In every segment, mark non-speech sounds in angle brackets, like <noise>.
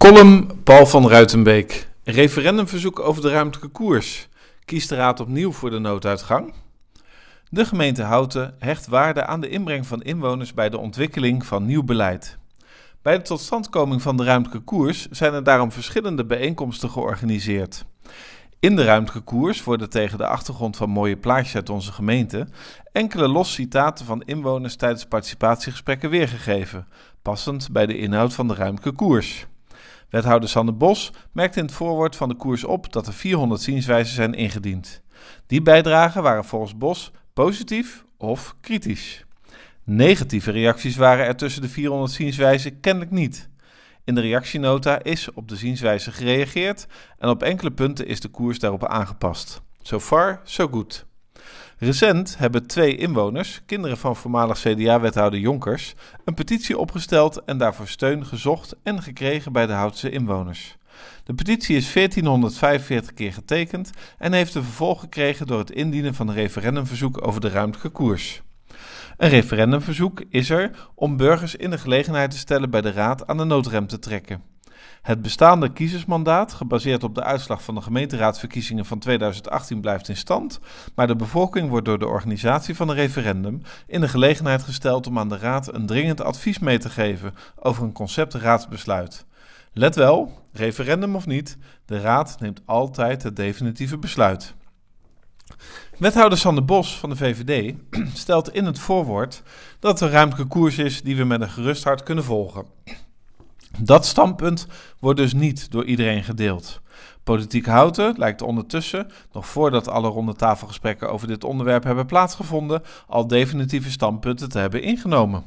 Column Paul van Ruitenbeek. Referendumverzoek over de ruimtelijke koers. Kiest de Raad opnieuw voor de nooduitgang? De gemeente Houten hecht waarde aan de inbreng van inwoners bij de ontwikkeling van nieuw beleid. Bij de totstandkoming van de ruimtelijke koers zijn er daarom verschillende bijeenkomsten georganiseerd. In de ruimtelijke koers worden tegen de achtergrond van mooie plaatjes uit onze gemeente enkele los citaten van inwoners tijdens participatiegesprekken weergegeven, passend bij de inhoud van de ruimtelijke koers. Wethouder Sander Bos merkte in het voorwoord van de koers op dat er 400 zienswijzen zijn ingediend. Die bijdragen waren volgens Bos positief of kritisch. Negatieve reacties waren er tussen de 400 zienswijzen kennelijk niet. In de reactienota is op de zienswijze gereageerd en op enkele punten is de koers daarop aangepast. So far, so good. Recent hebben twee inwoners, kinderen van voormalig CDA-wethouder Jonkers, een petitie opgesteld en daarvoor steun gezocht en gekregen bij de Houtse inwoners. De petitie is 1445 keer getekend en heeft een vervolg gekregen door het indienen van een referendumverzoek over de ruimtelijke koers. Een referendumverzoek is er om burgers in de gelegenheid te stellen bij de Raad aan de noodrem te trekken. Het bestaande kiezersmandaat, gebaseerd op de uitslag van de gemeenteraadsverkiezingen van 2018, blijft in stand, maar de bevolking wordt door de organisatie van een referendum in de gelegenheid gesteld om aan de Raad een dringend advies mee te geven over een conceptraadsbesluit. Let wel, referendum of niet, de Raad neemt altijd het definitieve besluit. Wethouder Sander Bos van de VVD <clears throat> stelt in het voorwoord dat een ruimtelijke koers is die we met een gerust hart kunnen volgen. Dat standpunt wordt dus niet door iedereen gedeeld. Politiek Houten lijkt ondertussen, nog voordat alle ronde tafelgesprekken over dit onderwerp hebben plaatsgevonden, al definitieve standpunten te hebben ingenomen.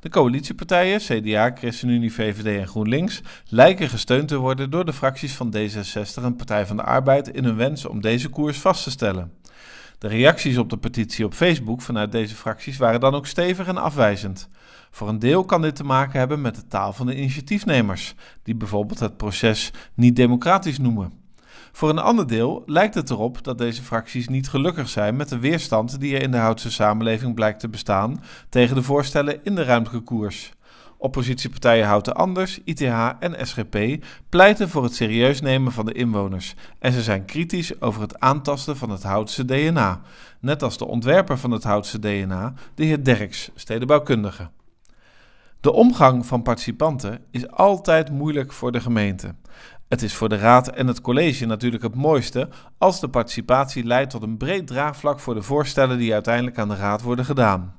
De coalitiepartijen, CDA, ChristenUnie, VVD en GroenLinks, lijken gesteund te worden door de fracties van D66 en Partij van de Arbeid in hun wens om deze koers vast te stellen. De reacties op de petitie op Facebook vanuit deze fracties waren dan ook stevig en afwijzend. Voor een deel kan dit te maken hebben met de taal van de initiatiefnemers, die bijvoorbeeld het proces niet democratisch noemen. Voor een ander deel lijkt het erop dat deze fracties niet gelukkig zijn met de weerstand die er in de Houtse samenleving blijkt te bestaan tegen de voorstellen in de ruimtelijke koers. Oppositiepartijen Houten Anders, ITH en SGP pleiten voor het serieus nemen van de inwoners en ze zijn kritisch over het aantasten van het Houtse DNA, net als de ontwerper van het Houtse DNA, de heer Derks, stedenbouwkundige. De omgang van participanten is altijd moeilijk voor de gemeente. Het is voor de raad en het college natuurlijk het mooiste als de participatie leidt tot een breed draagvlak voor de voorstellen die uiteindelijk aan de raad worden gedaan.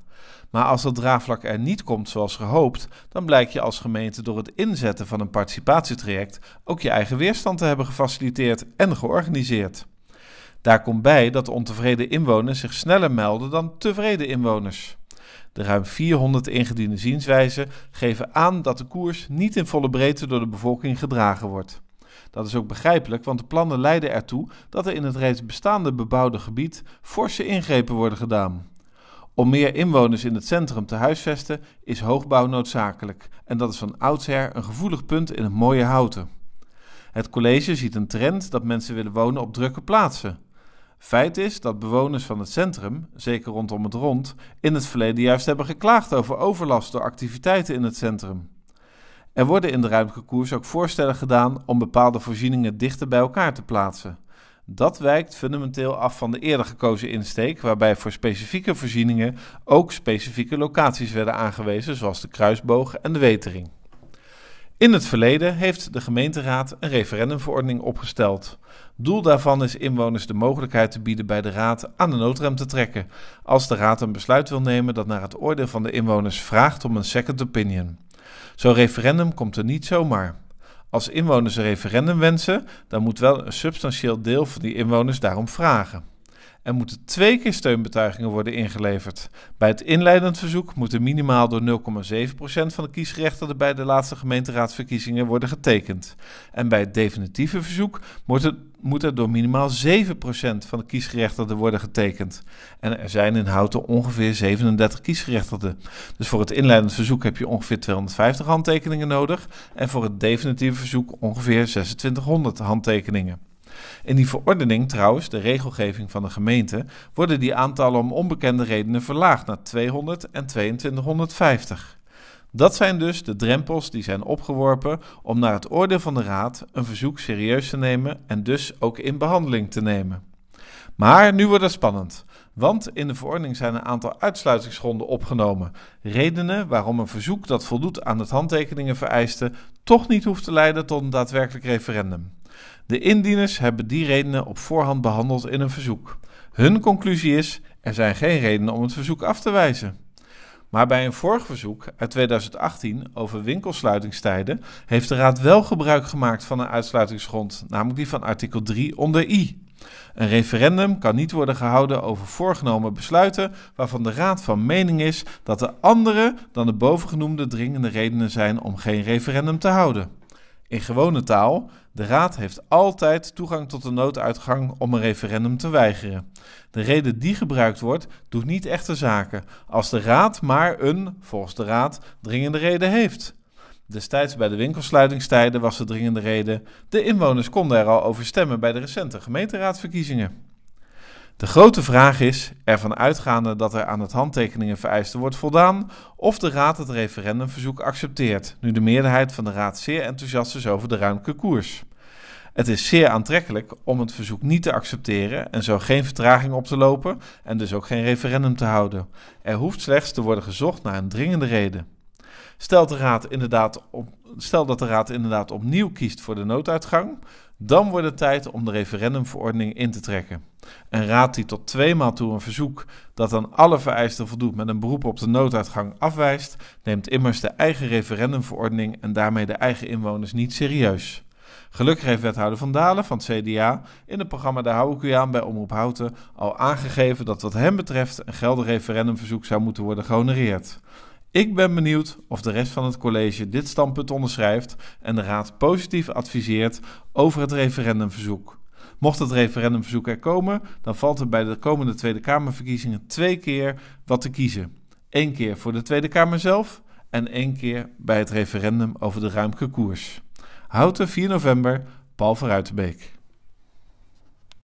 Maar als dat draagvlak er niet komt zoals gehoopt, dan blijkt je als gemeente door het inzetten van een participatietraject ook je eigen weerstand te hebben gefaciliteerd en georganiseerd. Daar komt bij dat ontevreden inwoners zich sneller melden dan tevreden inwoners. De ruim 400 ingediende zienswijzen geven aan dat de koers niet in volle breedte door de bevolking gedragen wordt. Dat is ook begrijpelijk, want de plannen leiden ertoe dat er in het reeds bestaande bebouwde gebied forse ingrepen worden gedaan. Om meer inwoners in het centrum te huisvesten is hoogbouw noodzakelijk en dat is van oudsher een gevoelig punt in het mooie houten. Het college ziet een trend dat mensen willen wonen op drukke plaatsen. Feit is dat bewoners van het centrum, zeker rondom het rond, in het verleden juist hebben geklaagd over overlast door activiteiten in het centrum. Er worden in de ruimtelijke koers ook voorstellen gedaan om bepaalde voorzieningen dichter bij elkaar te plaatsen. Dat wijkt fundamenteel af van de eerder gekozen insteek, waarbij voor specifieke voorzieningen ook specifieke locaties werden aangewezen, zoals de kruisboog en de wetering. In het verleden heeft de gemeenteraad een referendumverordening opgesteld. Doel daarvan is inwoners de mogelijkheid te bieden bij de raad aan de noodrem te trekken, als de raad een besluit wil nemen dat naar het oordeel van de inwoners vraagt om een second opinion. Zo'n referendum komt er niet zomaar. Als inwoners een referendum wensen, dan moet wel een substantieel deel van die inwoners daarom vragen. Er moeten twee keer steunbetuigingen worden ingeleverd. Bij het inleidend verzoek moeten minimaal door 0,7% van de kiesgerechtigden bij de laatste gemeenteraadsverkiezingen worden getekend. En bij het definitieve verzoek moet, het, moet er door minimaal 7% van de kiesgerechtigden worden getekend. En er zijn in Houten ongeveer 37 kiesgerechtigden. Dus voor het inleidend verzoek heb je ongeveer 250 handtekeningen nodig. En voor het definitieve verzoek ongeveer 2600 handtekeningen. In die verordening trouwens, de regelgeving van de gemeente, worden die aantallen om onbekende redenen verlaagd naar 200 en 2250. Dat zijn dus de drempels die zijn opgeworpen om naar het oordeel van de Raad een verzoek serieus te nemen en dus ook in behandeling te nemen. Maar nu wordt het spannend, want in de verordening zijn een aantal uitsluitingsgronden opgenomen. Redenen waarom een verzoek dat voldoet aan het handtekeningen vereisten toch niet hoeft te leiden tot een daadwerkelijk referendum. De indieners hebben die redenen op voorhand behandeld in een verzoek. Hun conclusie is: er zijn geen redenen om het verzoek af te wijzen. Maar bij een vorig verzoek uit 2018 over winkelsluitingstijden heeft de Raad wel gebruik gemaakt van een uitsluitingsgrond, namelijk die van artikel 3 onder i. Een referendum kan niet worden gehouden over voorgenomen besluiten waarvan de Raad van mening is dat er andere dan de bovengenoemde dringende redenen zijn om geen referendum te houden. In gewone taal, de Raad heeft altijd toegang tot de nooduitgang om een referendum te weigeren. De reden die gebruikt wordt, doet niet echte zaken, als de Raad maar een, volgens de Raad, dringende reden heeft. Destijds bij de winkelsluitingstijden was de dringende reden: de inwoners konden er al over stemmen bij de recente gemeenteraadsverkiezingen. De grote vraag is, ervan uitgaande dat er aan het handtekeningen vereisten wordt voldaan, of de Raad het referendumverzoek accepteert, nu de meerderheid van de Raad zeer enthousiast is over de ruimte koers. Het is zeer aantrekkelijk om het verzoek niet te accepteren en zo geen vertraging op te lopen en dus ook geen referendum te houden. Er hoeft slechts te worden gezocht naar een dringende reden. Stelt de raad inderdaad op, stel dat de Raad inderdaad opnieuw kiest voor de nooduitgang, dan wordt het tijd om de referendumverordening in te trekken. Een raad die tot tweemaal toe een verzoek dat aan alle vereisten voldoet met een beroep op de nooduitgang afwijst, neemt immers de eigen referendumverordening en daarmee de eigen inwoners niet serieus. Gelukkig heeft wethouder Van Dalen van het CDA in het programma Daar hou ik u aan bij Omroep Houten al aangegeven dat wat hem betreft een geldig referendumverzoek zou moeten worden gehonoreerd. Ik ben benieuwd of de rest van het college dit standpunt onderschrijft en de Raad positief adviseert over het referendumverzoek. Mocht het referendumverzoek er komen, dan valt er bij de komende Tweede Kamerverkiezingen twee keer wat te kiezen. Eén keer voor de Tweede Kamer zelf en één keer bij het referendum over de ruimte koers. Houten 4 november, Paul Verruitenbeek.